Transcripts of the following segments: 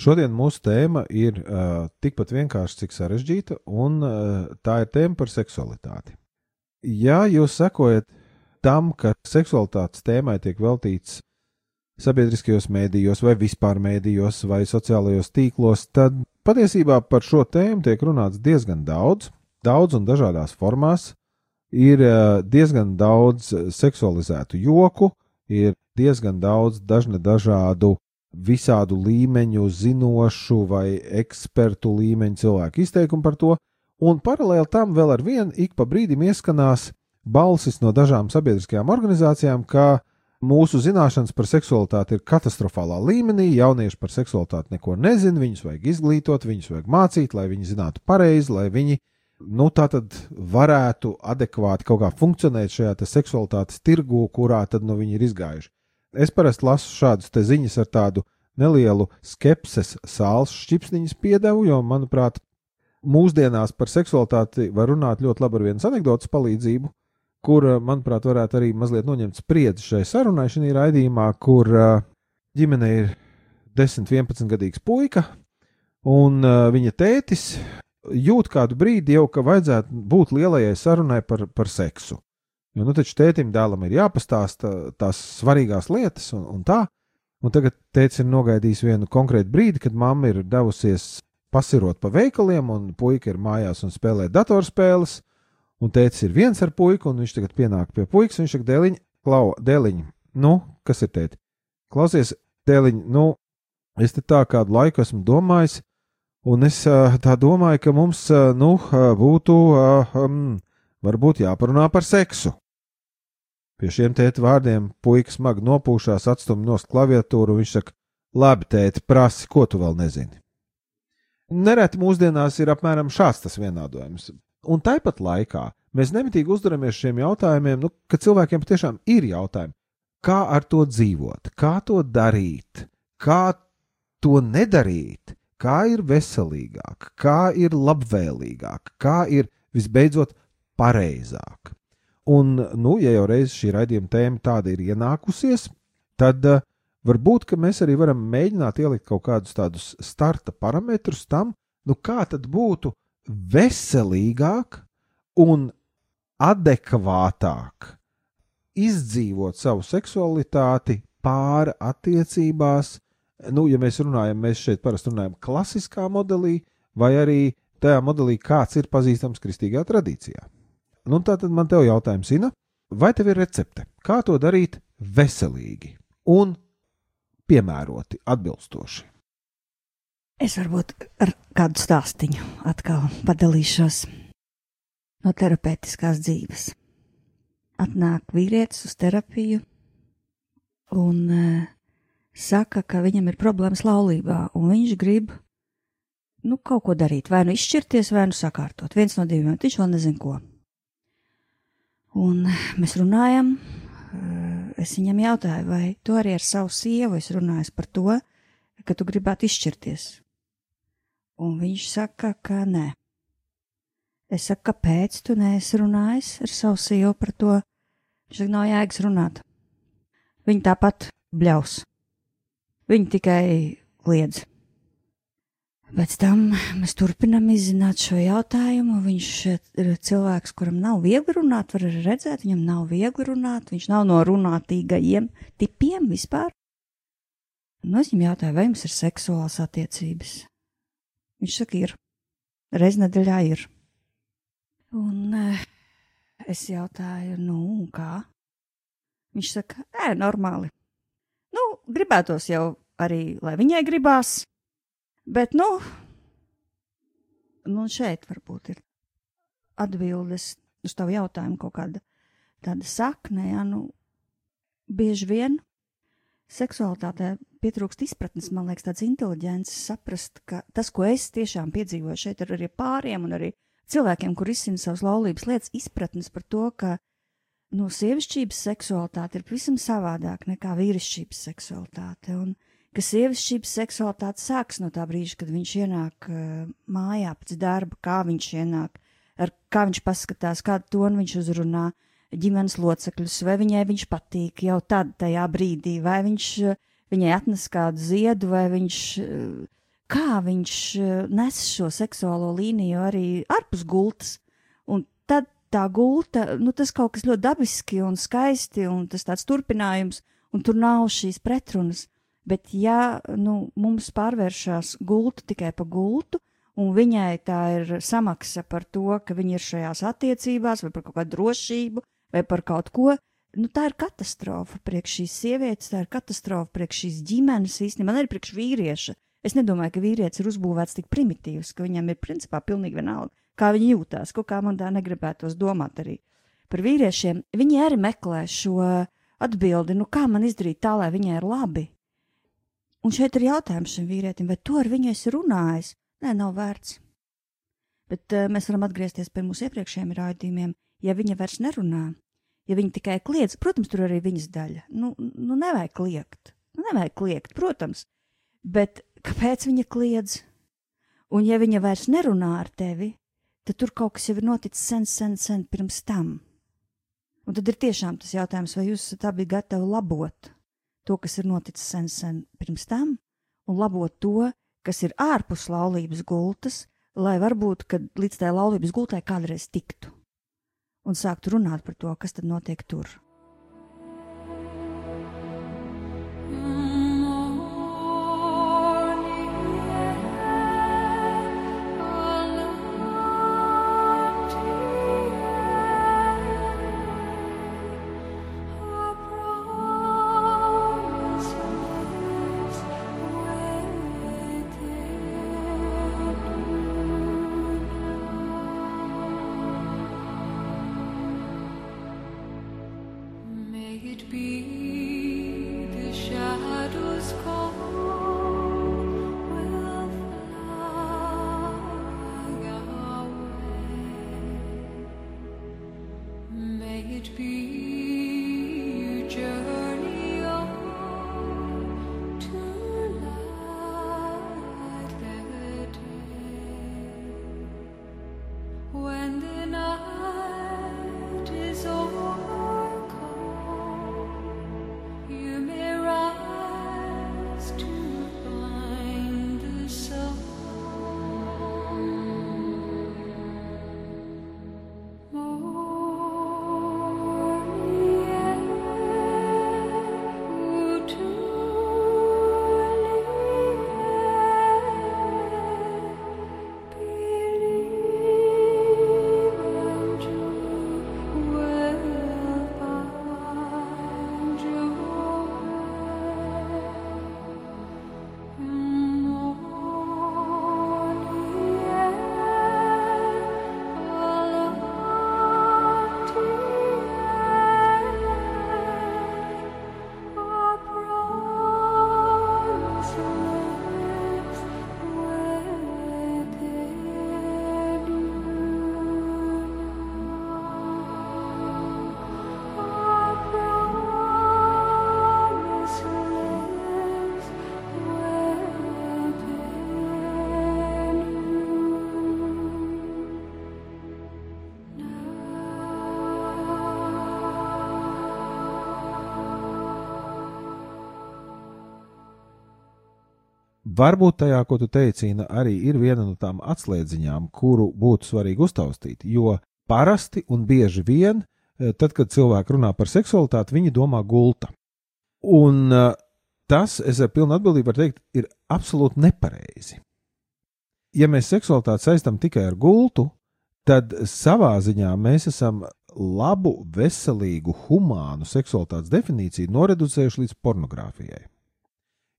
Šodien mūsu tēma ir uh, tikpat vienkārša, cik sarežģīta, un uh, tā ir tēma par seksualitāti. Ja jūs sekojat tam, ka seksualitātes tēmai tiek veltīts sabiedriskajos mēdījos, vai vispār mēdījos, vai sociālajos tīklos, tad patiesībā par šo tēmu tiek runāts diezgan daudz, daudz un dažādās formās. Ir uh, diezgan daudz seksualizētu joku, ir diezgan daudz dažne dažādu visādu līmeņu zinošu vai ekspertu līmeņu cilvēku izteikumu par to, un paralēli tam vēl ar vienu ik pa brīdim ieskanās balsis no dažām sabiedriskajām organizācijām, ka mūsu zināšanas par seksualitāti ir katastrofālā līmenī, jaunieši par seksualitāti neko nezina, viņus vajag izglītot, viņus vajag mācīt, lai viņi zinātu pareizi, lai viņi nu, tā tad varētu adekvāti kaut kā funkcionēt šajā seksualitātes tirgū, kurā tad nu, viņi ir izgājuši. Es parasti lasu šādas ziņas ar tādu nelielu skepses sāls šķipsniņas piedevu, jo, manuprāt, mūsdienās par seksualitāti var runāt ļoti labi ar vienas anekdotas palīdzību, kur, manuprāt, varētu arī mazliet noņemt spriedzi šai sarunai šajā raidījumā, kur ģimene ir 10, 11 gadīgs puika, un viņa tētis jūt kādu brīdi jau, ka vajadzētu būt lielajai sarunai par, par seksu. Jo, nu, taču tētim dēlam ir jāpastāsta tās svarīgās lietas, un, un tā. Un tagad tēvs ir nogaidījis vienu konkrētu brīdi, kad mamma ir devusies pasirot pa veikaliem, un puika ir mājās un spēlē datorspēles. Un tēvs ir viens ar puiku, un viņš tagad pienāk pie puikas, un viņš saka, dēliņ, klau, dēliņ, nu, kas ir tēti? Klausies, dēliņ, nu, es te tā kādu laiku esmu domājis, un es tā domāju, ka mums, nu, būtu, um, varbūt jāparunā par seksu. Pie šiem tēta vārdiem puika smagi nopūšās, atstumj nost klaviatūru, un viņš saka: Labi, tēti, prasi, ko tu vēl nezini. Nereti mūsdienās ir apmēram šāds tas vienādojums. Un tāpat laikā mēs nemitīgi uzdaramies šiem jautājumiem, nu, ka cilvēkiem patiešām ir jautājumi, kā ar to dzīvot, kā to darīt, kā to nedarīt, kā ir veselīgāk, kā ir labvēlīgāk, kā ir visbeidzot pareizāk. Un, nu, ja jau reiz šī raidījuma tēma tāda ir ienākusies, tad uh, varbūt mēs arī varam mēģināt ielikt kaut kādus tādus starta parametrus tam, nu, kā tad būtu veselīgāk un adekvātāk izdzīvot savu seksualitāti pāri attiecībās. Nu, ja mēs runājam, mēs šeit parasti runājam klasiskā modelī, vai arī tajā modelī, kāds ir pazīstams kristīgā tradīcijā. Nu, tā tad man te ir jautājums, Ina, vai tev ir recepte, kā to darīt veselīgi un piemēroti, atbilstoši? Es varbūt ar kādu stāstīnu atkal padalīšos no terapeitiskās dzīves. Atnāk vīrietis uz terapiju un uh, saka, ka viņam ir problēmas laulībā, un viņš grib nu, kaut ko darīt, vai nu izšķirties, vai nu sakārtot. Viens no diviem, viņš vēl nezina, ko. Un mēs runājam, eh, es viņam jautāju, vai tu arī ar savu sievu esi runājis par to, ka tu gribētu izšķirties. Un viņš saka, ka nē. Es saku, kāpēc tu neesi runājis ar savu sievu par to? Viņš saka, nav jēgas runāt. Viņa tāpat bļaus. Viņa tikai liedz. Pēc tam mēs turpinām izzināt šo jautājumu. Viņš ir cilvēks, kuram nav viegli runāt, var arī redzēt, viņam nav viegli runāt, viņš nav no runātīgajiem tipiem vispār. Un es viņam jautāju, vai jums ir seksuāls attiecības. Viņš saka, ir. Reiz nedēļā ir. Un eh, es jautāju, nu, un kā? Viņš saka, ē, normāli. Nu, gribētos jau arī, lai viņai gribās, Bet, nu, nu šeit varbūt ir atbildes uz tavu jautājumu kaut kāda tāda sakne, ja, nu, bieži vien seksualitātē pietrūkst izpratnes, man liekas, tāds inteliģents saprast, ka tas, ko es tiešām piedzīvoju šeit ar arī pāriem un arī cilvēkiem, kur izsina savas laulības lietas, izpratnes par to, ka, nu, sievišķības seksualitāte ir pavisam savādāk nekā vīrišķības seksualitāte. Un, ka sievišķības seksualitāte sākas no tā brīža, kad viņš ienāk uh, mājā pēc darba, kā viņš ienāk, ar kā viņš paskatās, kādu tonu viņš uzrunā ģimenes locekļus, vai viņai viņš patīk jau tad, tajā brīdī, vai viņš uh, viņai atnes kādu ziedu, vai viņš, uh, kā viņš nes šo seksuālo līniju arī ārpus gultas. Un tad tā gulta, nu tas kaut kas ļoti dabiski un skaisti, un tas tāds turpinājums, un tur nav šīs pretrunas. Bet, ja nu, mums pārvēršas gulta tikai pa gultu, un viņai tā ir samaksa par to, ka viņa ir šajās attiecībās, vai par kaut kādu drošību, vai par kaut ko, nu, tā ir katastrofa priekš šīs sievietes, tā ir katastrofa priekš šīs ģimenes, īstenībā arī priekš vīrieša. Es nedomāju, ka vīrietis ir uzbūvēts tik primitīvs, ka viņam ir principā pilnīgi vienalga, kā viņi jūtās, kaut kā man tā negribētos domāt arī. Par vīriešiem viņi arī meklē šo atbildi, nu kā man izdarīt tā, lai viņai ir labi, Un šeit ir jautājums šim vīrietim, vai to ar viņu esi runājis? Nē, nav vērts. Bet uh, mēs varam atgriezties pie mūsu iepriekšējiem raidījumiem. Ja viņa vairs nerunā, ja viņa tikai kliedz, protams, tur arī viņas daļa. Nu, nu nevajag kliegt. Nu, nevajag kliegt, protams. Bet kāpēc viņa kliedz? Un ja viņa vairs nerunā ar tevi, tad tur kaut kas jau ir noticis sen, sen, sen pirms tam. Un tad ir tiešām tas jautājums, vai jūs esat abi gatavi labot to, kas ir noticis sen, sen pirms tam, un labot to, kas ir ārpus laulības gultas, lai varbūt, kad līdz tai laulības gultai kādreiz tiktu un sāktu runāt par to, kas tad notiek tur. Varbūt tajā, ko tu teici, arī ir viena no tām atslēdziņām, kuru būtu svarīgi uztaustīt. Jo parasti un bieži vien, eh, tad, kad cilvēki runā par seksualitāti, viņi domā gulta. Un uh, tas, es ar pilnu atbildību varu teikt, ir absolūti nepareizi. Ja mēs seksualitāti saistām tikai ar gultu, tad savā ziņā mēs esam labu, veselīgu, humānu seksualitātes definīciju noreducējuši līdz pornogrāfijai.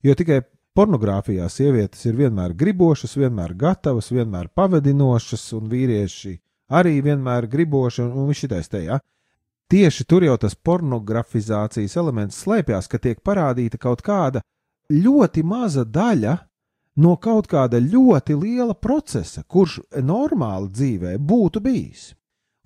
Jo tikai pornogrāfijā sievietes ir vienmēr gribošas, vienmēr gatavas, vienmēr pavadinošas, un vīrieši arī vienmēr griboši, un, un šitais te, ja? Tieši tur jau tas pornografizācijas elements slēpjas, ka tiek parādīta kaut kāda ļoti maza daļa no kaut kāda ļoti liela procesa, kurš normāli dzīvē būtu bijis.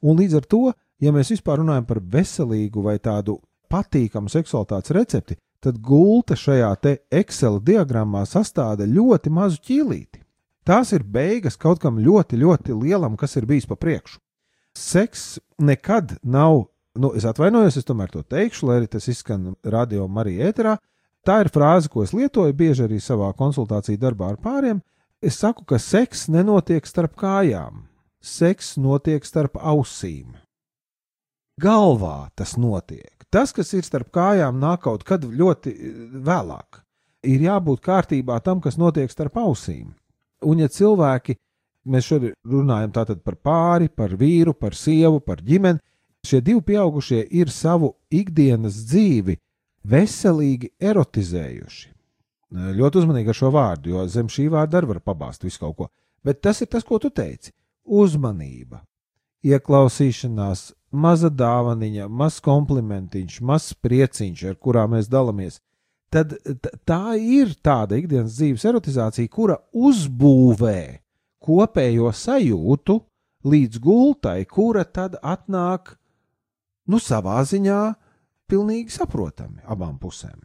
Un līdz ar to, ja mēs vispār runājam par veselīgu vai tādu patīkamu seksualitātes recepti, tad gulta šajā Excel diagrammā sastāda ļoti mazu ķīlīti. Tās ir beigas kaut kam ļoti, ļoti lielam, kas ir bijis pa priekšu. Seks nekad nav nu, es atvainojos, es tomēr to teikšu, lai arī tas izskan radio Marija ēterā. Tā ir frāze, ko es lietoju bieži arī savā konsultāciju darbā ar pāriem. Es saku, ka seks nenotiek starp kājām, seks notiek starp ausīm. Galvā tas notiek. Tas, kas ir starp kājām, nāk kaut kad ļoti eh, vēlāk. Ir jābūt kārtībā tam, kas notiek starp ausīm. Un, ja cilvēki, mēs šodien runājam par pāri, par vīru, par sievu, par ģimeni, Šie divi pieaugušie ir savu ikdienas dzīvi veselīgi erotizējuši. Ļoti uzmanīgi ar šo vārdu, jo zem šī vārda arī var pabāzt visu kaut ko. Bet tas ir tas, ko tu teici. Uzmanība, ieklausīšanās, maza dāvaniņa, mazs komplimentiņš, mazs prieciņš, ar kurām mēs dalāmies. Tad tā ir tāda ikdienas dzīves erotizācija, kura uzbūvē kopējo sajūtu līdz gultai, kura tad atnāk nu, savā ziņā pilnīgi saprotami abām pusēm.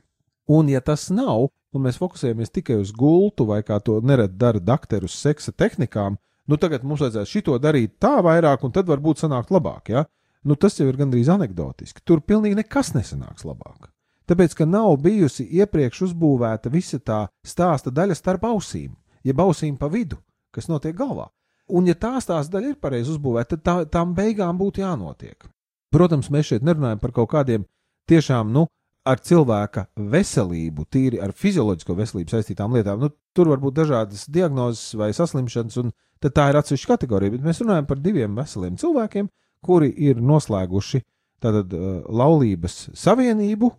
Un, ja tas nav, un mēs fokusējamies tikai uz gultu, vai kā to nereti dara doktori uz seksa tehnikām, nu tagad mums vajadzēs šito darīt tā vairāk, un tad varbūt sanākt labāk. Ja? Nu, tas jau ir gandrīz anekdotiski. Tur pilnīgi nekas nesanāks labāk. Tāpēc, ka nav bijusi iepriekš uzbūvēta visa tā stāsta daļa starp ausīm, jeb ausīm pa vidu, kas notiek galvā. Un, ja tā stāsta daļa ir pareizi uzbūvēta, tad tā, tām beigām būtu jānotiek. Protams, mēs šeit nerunājam par kaut kādiem tiešām, nu, ar cilvēka veselību, tīri ar fizioloģisko veselību saistītām lietām. Nu, tur var būt dažādas diagnozes vai saslimšanas, un tā ir atsevišķa kategorija. Bet mēs runājam par diviem veseliem cilvēkiem, kuri ir noslēguši tātad, uh, laulības savienību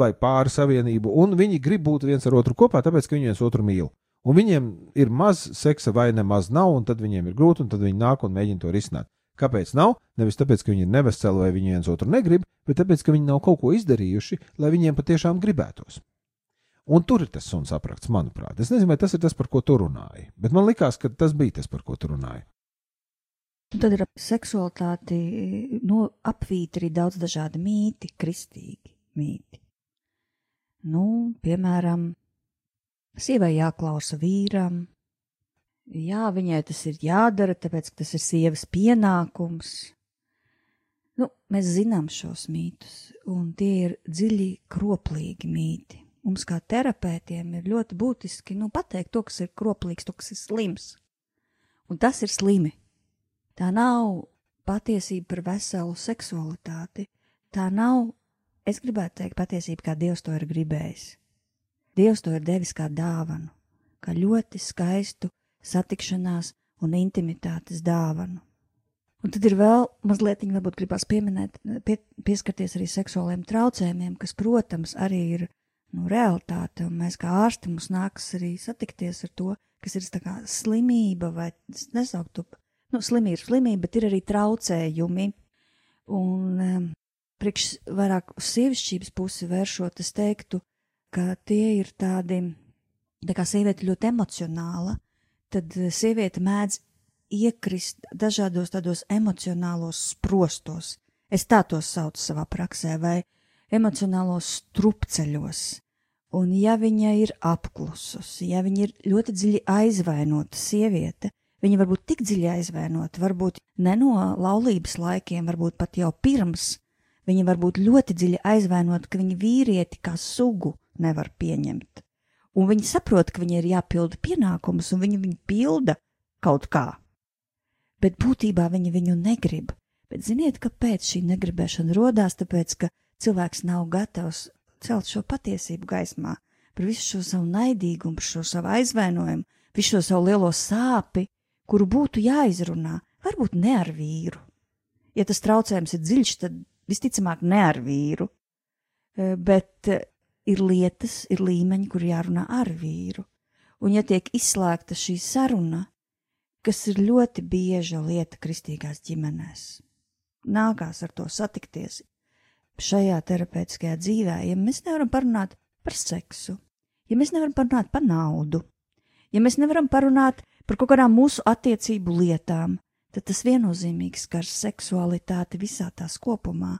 vai pāri savienību, un viņi grib būt viens ar otru kopā, tāpēc ka viņi viens otru mīl. Un viņiem ir maz seksa vai nemaz nav, un tad viņiem ir grūti, un tad viņi nāk un mēģina to risināt. Kāpēc nav? Nevis tāpēc, ka viņi ir neveseli vai viņi viens otru negrib, bet tāpēc, ka viņi nav kaut ko izdarījuši, lai viņiem patiešām gribētos. Un tur ir tas suns apraksts, manuprāt. Es nezinu, vai tas ir tas, par ko tu runāji, bet man likās, ka tas bija tas, par ko tu runāji. Tad ir ap seksualitāti no, apvīti arī daudz dažādi mīti, kristīgi mīti. Nu, piemēram, sievai jāklausa vīram, Jā, viņai tas ir jādara, tāpēc tas ir sievas pienākums. Nu, mēs zinām šos mītus, un tie ir dziļi, kroplīgi mīti. Mums, kā terapeitiem, ir ļoti būtiski nu, pateikt to, kas ir kroplīgs, to, kas ir slims. Un tas ir slimi. Tā nav patiesība par veselu seksualitāti. Tā nav, es gribētu teikt, patiesība, kā Dievs to ir gribējis. Dievs to ir devis kā dāvanu, kā ļoti skaistu satikšanās un intimitātes dāvanu. Un tad ir vēl mazliet, varbūt gribās pieminēt, pie, pieskarties arī seksuāliem traucējumiem, kas, protams, arī ir nu, realitāte, un mēs kā ārsti mums nākas arī satikties ar to, kas ir kā slimība vai nesauktu, nu, slimība ir slimība, bet ir arī traucējumi. Un um, priekš vairāk uz sievišķības pusi vēršot, es teiktu, ka tie ir tādi, tā kā sieviete ļoti emocionāla, tad eh, sieviete mēdz iekrist dažādos tādos emocionālos sprostos. Es tā tos saucu savā praksē, vai emocionālos strupceļos. Un ja viņa ir apklususi, ja viņa ir ļoti dziļi aizvainota sieviete, viņa var būt tik dziļi aizvainota, varbūt ne no laulības laikiem, varbūt pat jau pirms, viņa var būt ļoti dziļi aizvainota, ka viņa vīrieti kā sugu nevar pieņemt un viņi saprot, ka viņi ir jāpilda pienākumus, un viņi viņu pilda kaut kā. Bet būtībā viņi viņu negrib. Bet ziniet, kāpēc šī negribēšana rodās? Tāpēc, ka cilvēks nav gatavs celt šo patiesību gaismā, par visu šo savu naidīgumu, par šo savu aizvainojumu, visu šo savu lielo sāpi, kuru būtu jāizrunā, varbūt ne ar vīru. Ja tas traucējums ir dziļš, tad visticamāk ne ar vīru, e, bet e, ir lietas, ir līmeņi, kur jārunā ar vīru. Un ja tiek izslēgta šī saruna, kas ir ļoti bieža lieta kristīgās ģimenēs, nākās ar to satikties šajā terapeitiskajā dzīvē, ja mēs nevaram parunāt par seksu, ja mēs nevaram parunāt par naudu, ja mēs nevaram parunāt par kaut kādām mūsu attiecību lietām, tad tas viennozīmīgi skars seksualitāti visā tās kopumā,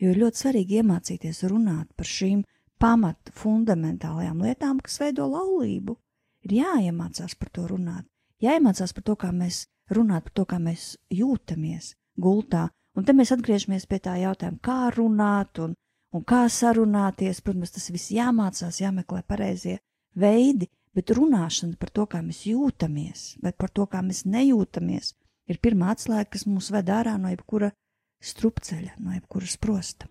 jo ir ļoti svarīgi iemācīties runāt par šīm pamat fundamentālajām lietām, kas veido laulību. Ir jāiemācās par to runāt, jāiemācās par to, kā mēs runāt, par to, kā mēs jūtamies gultā, un te mēs atgriežamies pie tā jautājuma, kā runāt un, un kā sarunāties. Protams, tas viss jāmācās, jāmeklē pareizie veidi, bet runāšana par to, kā mēs jūtamies, vai par to, kā mēs nejūtamies, ir pirmā atslēga, kas mūs ved ārā no jebkura strupceļa, no jebkuras prosta.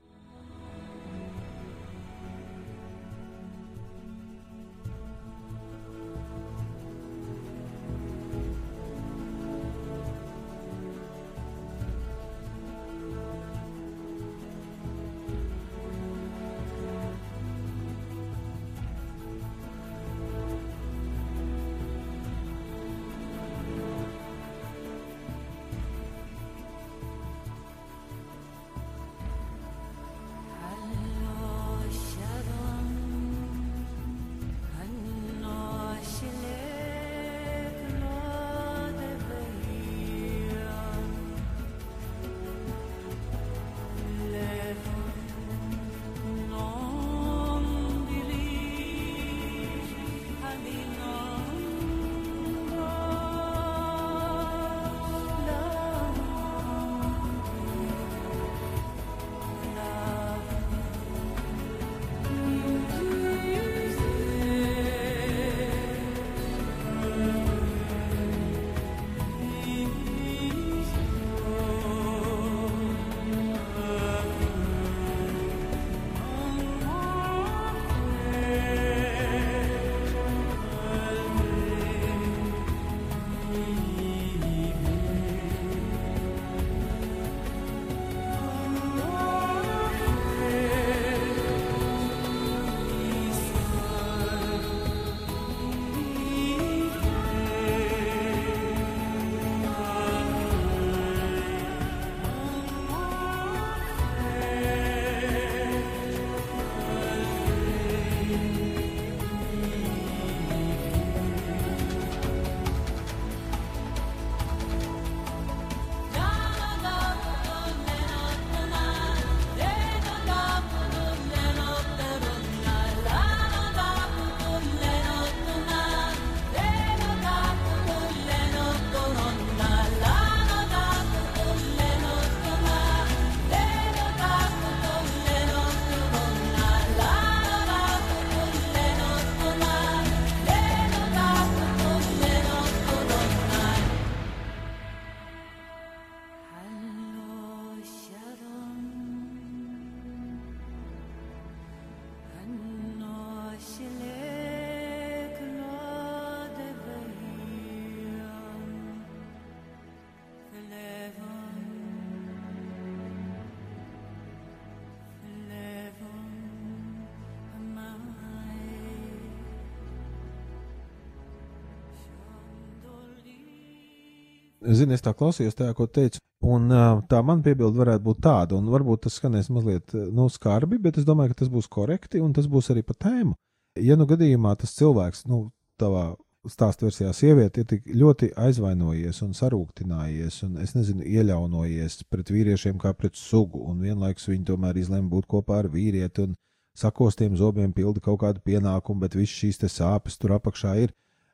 Zini, es tā klausījos tajā, ko teicu, un tā man piebilde varētu būt tāda, un varbūt tas skanēs mazliet nu, skarbi, bet es domāju, ka tas būs korekti, un tas būs arī pa tēmu. Ja nu gadījumā tas cilvēks, nu, tavā stāstu versijā sieviete ir tik ļoti aizvainojies un sarūktinājies, un es nezinu, ieļaunojies pret vīriešiem kā pret sugu, un vienlaikus viņi tomēr izlēma būt kopā ar vīrieti un sakostiem zobiem pilda kaut kādu pienākumu, bet viss šīs sāpes tur apakšā ir.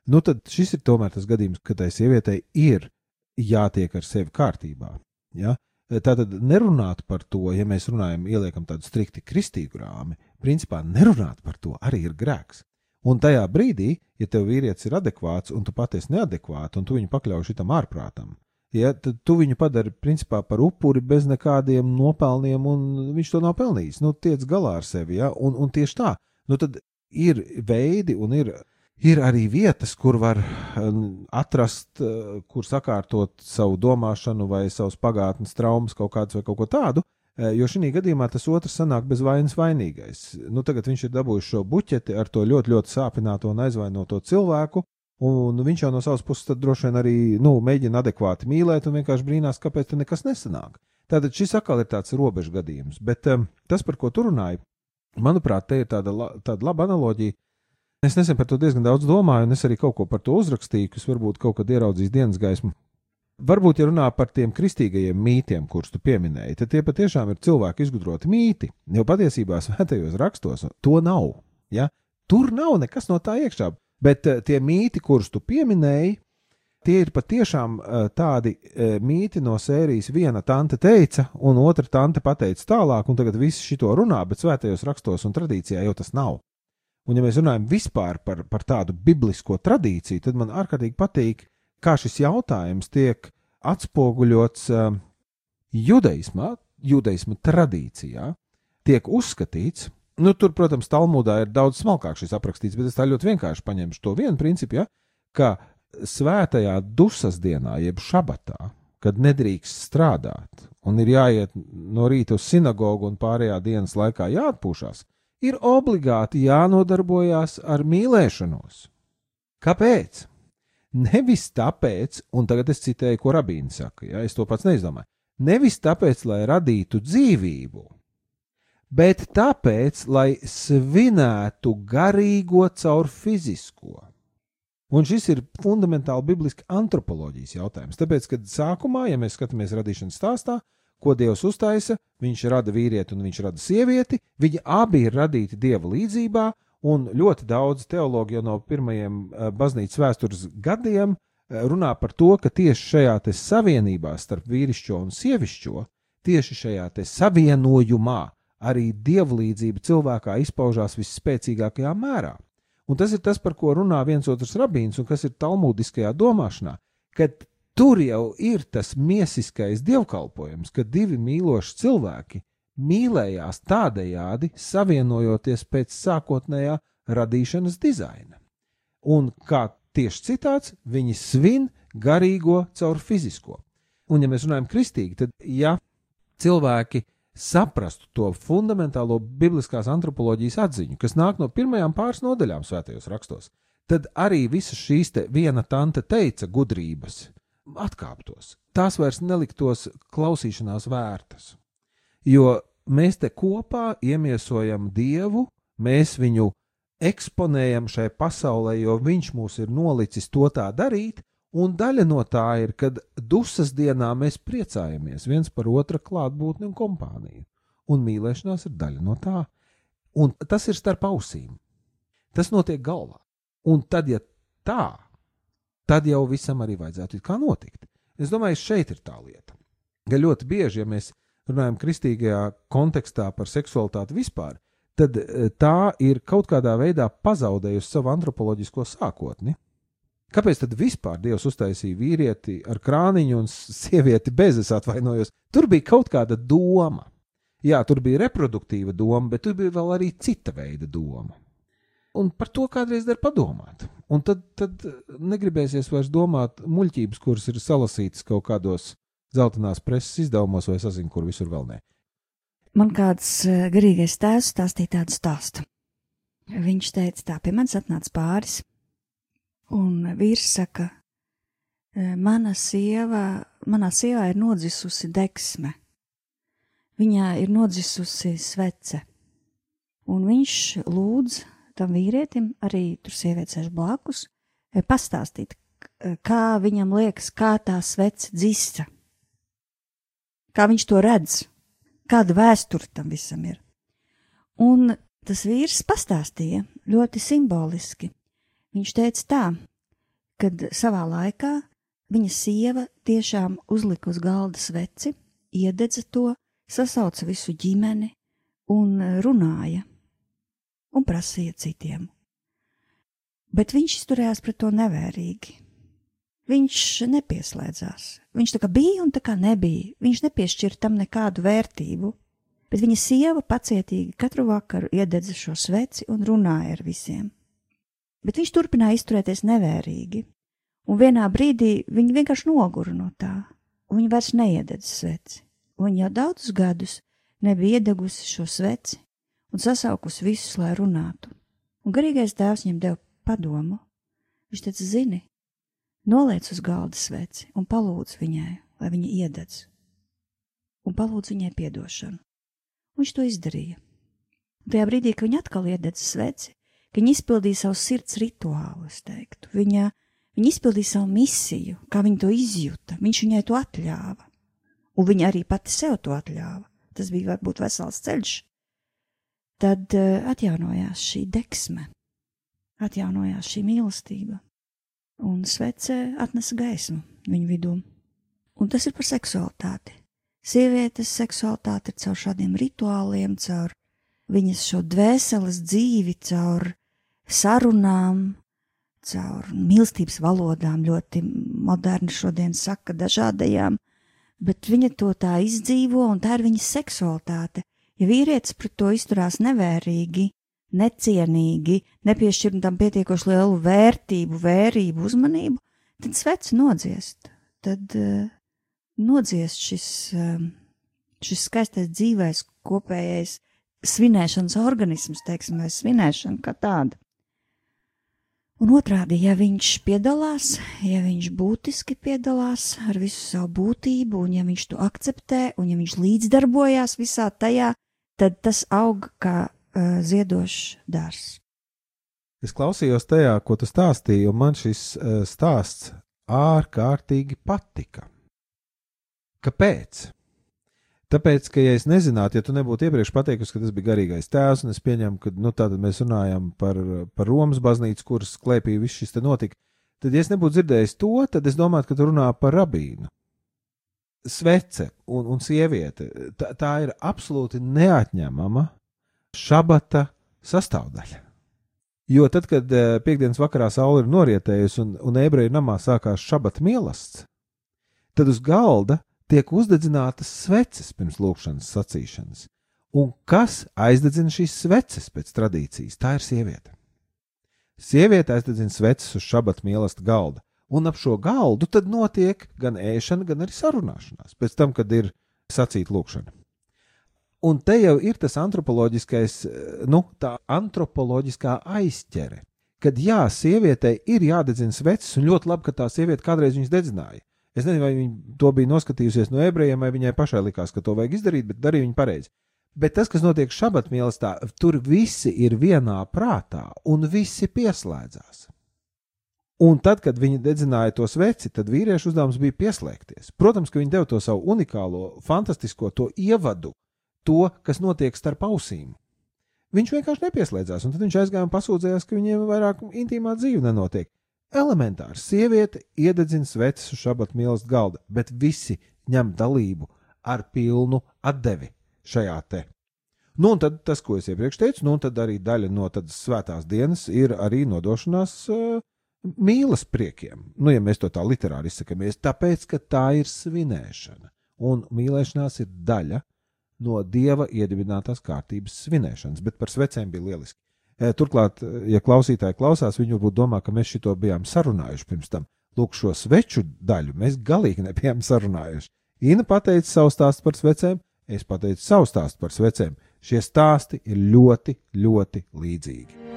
Nu, tad šis ir tomēr tas gadījums, kad tai sievietei ir jātiek ar sevi kārtībā. Ja? Tātad nerunāt par to, ja mēs runājam, ieliekam tādu strikti kristīgu rāmi, principā nerunāt par to arī ir grēks. Un tajā brīdī, ja tev vīrietis ir adekvāts un tu patiesi neadekvāts, un tu viņu pakļauj šitam ārprātam, ja, tad tu viņu padari principā par upuri bez nekādiem nopelniem, un viņš to nav pelnījis. Nu, tiec galā ar sevi, ja? un, un tieši tā. Nu, tad ir veidi un ir, ir arī vietas, kur var um, atrast, uh, kur sakārtot savu domāšanu vai savus pagātnes traumas kaut kādas vai kaut ko tādu. Eh, jo šī gadījumā tas otrs sanāk bez vainas vainīgais. Nu, tagad viņš ir dabūjis šo buķeti ar to ļoti, ļoti sāpināto un aizvainoto cilvēku, un viņš jau no savas puses droši vien arī nu, mēģina adekvāti mīlēt un vienkārši brīnās, kāpēc tur nekas nesanāk. Tātad šis atkal ir tāds robežu gadījums, bet um, tas, par ko tu runāji, manuprāt, te ir tāda, la, tāda laba analoģija. Es nesen par to diezgan daudz domāju, un es arī kaut ko par to uzrakstīju, kas varbūt kaut kad ieraudzīs dienas gaismu. Varbūt, ja runā par tiem kristīgajiem mītiem, kurus tu pieminēji, tad tie patiešām ir cilvēku izgudroti mīti. Jo patiesībā svētajos rakstos to nav. Ja? Tur nav nekas no tā iekšā. Bet uh, tie mīti, kurus tu pieminēji, tie ir patiešām uh, tādi uh, mīti no sērijas. Viena tante teica, un otra tante pateica tālāk, un tagad visi šito runā, bet svētajos rakstos un tradīcijā jau tas nav. Un, ja mēs runājam vispār par, par tādu biblisko tradīciju, tad man ārkārtīgi patīk kā šis jautājums tiek atspoguļots uh, judaismā, judaisma tradīcijā, tiek uzskatīts. Nu, tur, protams, Talmudā ir daudz smalkāk šis aprakstīts, bet es tā ļoti vienkārši paņemšu to vienu principu, ja, ka svētajā dusmas dienā, jeb šabatā, kad nedrīkst strādāt un ir jāiet no rīta uz sinagogu un pārējā dienas laikā jāatpūšas, ir obligāti jānodarbojas ar mīlēšanos. Kāpēc? Nevis tāpēc, un tagad es citēju, ko rabīni saka, ja es to pats neizdomāju, nevis tāpēc, lai radītu dzīvību, bet tāpēc, lai svinētu garīgo caur fizisko. Un šis ir fundamentāli bibliski antropoloģijas jautājums. Tāpēc, kad sākumā, ja mēs skatāmies radīšanas stāstā, ko Dievs uztaisa, viņš rada vīrieti un viņš rada sievieti, viņi abi ir radīti Dieva līdzjūtībā, Un ļoti daudz teologi jau no pirmajiem eh, baznīcas vēstures gadiem eh, runā par to, ka tieši šajā savienībā starp vīrišķo un sievišķo, tieši šajā savienojumā arī dievlīdzība cilvēkā izpaužās visspēcīgākajā mērā. Un tas ir tas, par ko runā viens otrs rabīns, un kas ir talmudiskajā domāšanā, kad tur jau ir tas miesiskais dievkalpojums, kad divi mīloši cilvēki mīlējās tādējādi, savienojoties pēc sākotnējā radīšanas dizaina. Un kā tieši citāts, viņi svin garīgo caur fizisko. Un, ja mēs runājam kristīgi, tad, ja cilvēki saprastu to fundamentālo bibliskās antropoloģijas atziņu, kas nāk no pirmajām pāris nodaļām svētajos rakstos, tad arī visas šīs te viena tante teica gudrības atkāptos. Tās vairs neliktos klausīšanās vērtas. Jo mēs te kopā iemiesojam Dievu, mēs viņu eksponējam šai pasaulē, jo Viņš mūs ir nolicis to tā darīt, un daļa no tā ir, kad dusmas dienā mēs priecājamies viens par otra klātbūtni un kompāniju, un mīlēšanās ir daļa no tā. Un tas ir starp ausīm. Tas notiek galvā. Un tad, ja tā, tad jau visam arī vajadzētu kā notikt. Es domāju, šeit ir tā lieta. Ka ļoti bieži, ja mēs runājam kristīgajā kontekstā par seksualitāti vispār, tad e, tā ir kaut kādā veidā pazaudējusi savu antropoloģisko sākotni. Kāpēc tad vispār Dievs uztaisīja vīrieti ar krāniņu un sievieti bez, es atvainojos? Tur bija kaut kāda doma. Jā, tur bija reproduktīva doma, bet tur bija vēl arī cita veida doma. Un par to kādreiz der padomāt. Un tad, tad negribēsies vairs domāt muļķības, kuras ir salasītas kaut kādos zeltainās preses izdevumos, vai es zinu, kur visur vēl nē. Man kāds eh, garīgais tēvs stāstīja tādu stāstu. Viņš teica, tā pie manis atnāca pāris, un vīrs saka, eh, mana sieva, manā sievā ir nodzisusi deksme, viņā ir nodzisusi svece, un viņš lūdz tam vīrietim, arī tur sievietes sēž blakus, eh, pastāstīt, kā viņam liekas, kā tā svece dzista kā viņš to redz, kāda vēsture tam visam ir. Un tas vīrs pastāstīja ļoti simboliski. Viņš teica tā, kad savā laikā viņa sieva tiešām uzlika uz galda sveci, iededza to, sasauca visu ģimeni un runāja un prasīja citiem. Bet viņš izturējās pret to nevērīgi. Viņš nepieslēdzās. Viņš tā kā bija un tā kā nebija. Viņš nepiešķīra tam nekādu vērtību. Bet viņa sieva pacietīgi katru vakaru iededza šo sveci un runāja ar visiem. Bet viņš turpināja izturēties nevērīgi, un vienā brīdī viņa vienkārši nogura no tā, un viņa vairs neiededza sveci. Viņa jau daudzus gadus nebija iedegusi šo sveci un sasaukusi visus, lai runātu. Un garīgais tēvs viņam deva padomu. Viņš teica, zini, noliec uz galda sveci un palūdz viņai, lai viņa iededz, un palūdz viņai piedošanu. Viņš to izdarīja. Un tajā brīdī, kad viņa atkal iededza sveci, ka viņa izpildīja savu sirds rituālu, es teiktu, viņa, viņa izpildīja savu misiju, kā viņa to izjuta, viņš viņai to atļāva, un viņa arī pati sev to atļāva. Tas bija varbūt vesels ceļš. Tad uh, atjaunojās šī deksme, atjaunojās šī mīlestība, un svece atnesa gaismu viņu vidū. Un tas ir par seksualitāti. Sievietes seksualitāte ir caur šādiem rituāliem, caur viņas šo dvēseles dzīvi, caur sarunām, caur mīlestības valodām, ļoti moderni šodien saka dažādajām, bet viņa to tā izdzīvo, un tā ir viņas seksualitāte. Ja vīrietis pret to izturās nevērīgi, necienīgi, nepiešķirt tam pietiekoši lielu vērtību, vērību, uzmanību, tad svets nodziest. Tad uh, nodziest šis, um, šis skaistais dzīvais kopējais svinēšanas organisms, teiksim, vai svinēšana kā tāda. Un otrādi, ja viņš piedalās, ja viņš būtiski piedalās ar visu savu būtību, un ja viņš to akceptē, un ja viņš līdzdarbojās visā tajā, tad tas aug kā uh, ziedošs dārs. Es klausījos tajā, ko tu stāstīji, un man šis uh, stāsts ārkārtīgi patika. Kāpēc? Tāpēc, ka, ja es nezinātu, ja tu nebūtu iepriekš pateikusi, ka tas bija garīgais tēvs, un es pieņemu, ka nu, tātad mēs runājam par, par Romas baznīcu, kuras klēpī viss šis notika, tad, ja es nebūtu dzirdējis to, tad es domātu, ka tu runā par rabīnu. Svece un, un sieviete tā, tā ir absolūti neatņemama šabata sastāvdaļa. Jo tad, kad eh, piekdienas vakarā saule ir norietējusi un, un ebreju namā sākās šabata mielasts, tad uz galda tiek uzdedzinātas sveces pirms lūkšanas sacīšanas. Un kas aizdedzina šīs sveces pēc tradīcijas? Tā ir sieviete. Sieviete aizdedzina sveces uz šabata mīlestību galda, un ap šo galdu tad notiek gan ēšana, gan arī sarunāšanās, pēc tam, kad ir sacīta lūkšana. Un te jau ir tas antropoloģiskais, nu, tā antropoloģiskā aizķere, kad jā, sievietei ir jādedzina sveces, un ļoti labi, ka tā sieviete kādreiz viņas dedzināja. Es nezinu, vai viņa to bija noskatījusies no ebrejiem, vai viņai pašai likās, ka to vajag izdarīt, bet darīja viņa pareizi. Bet tas, kas notiek šabat mīlestībā, tur visi ir vienā prātā un visi pieslēdzās. Un tad, kad viņi dedzināja to sveci, tad vīriešu uzdevums bija pieslēgties. Protams, ka viņi deva to savu unikālo, fantastisko, to ievadu, to, kas notiek starp ausīm. Viņš vienkārši nepieslēdzās, un tad viņš aizgāja un pasūdzējās, ka viņiem vairāk intīmā dzīve nenotiek. Elementāri sieviete iededzina sveces uz šabat mīlestības galda, bet visi ņem dalību ar pilnu atdevi šajā te. Nu, un tad tas, ko es iepriekš teicu, nu, tad arī daļa no tādas svētās dienas ir arī nodošanās uh, mīlas priekiem. Nu, ja mēs to tā literāri izsakāmies, tāpēc, ka tā ir svinēšana, un mīlēšanās ir daļa no dieva iedibinātās kārtības svinēšanas, bet par svecēm bija lieliski. E, turklāt, e, ja klausītāji klausās, viņi varbūt domā, ka mēs šito bijām sarunājuši pirms tam. Lūk, šo sveču daļu mēs galīgi nebijām sarunājuši. Ina pateica savu stāstu par svecēm, es pateicu savu stāstu par svecēm. Šie stāsti ir ļoti, ļoti līdzīgi.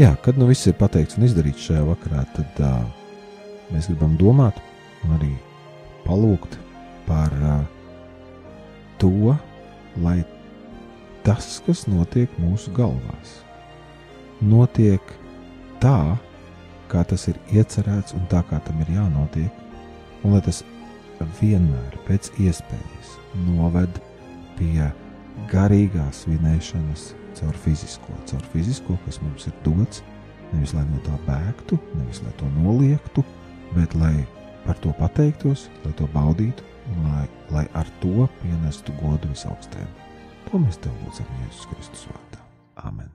Jā, kad nu viss ir pateikts un izdarīts šajā vakarā, tad uh, mēs gribam domāt un arī palūgt par uh, to, lai tas, kas notiek mūsu galvās, notiek tā, kā tas ir iecerēts un tā, kā tam ir jānotiek, un lai tas vienmēr pēc iespējas noved pie garīgās svinēšanas caur fizisko, caur fizisko, kas mums ir dots, Nevis lai no tā bēgtu, nevis lai to noliektu, bet lai par to pateiktos, lai to baudītu un lai, lai ar to pienestu godu visaugstajam. To mēs tev lūdzam Jēzus Kristus vārdā. Amen!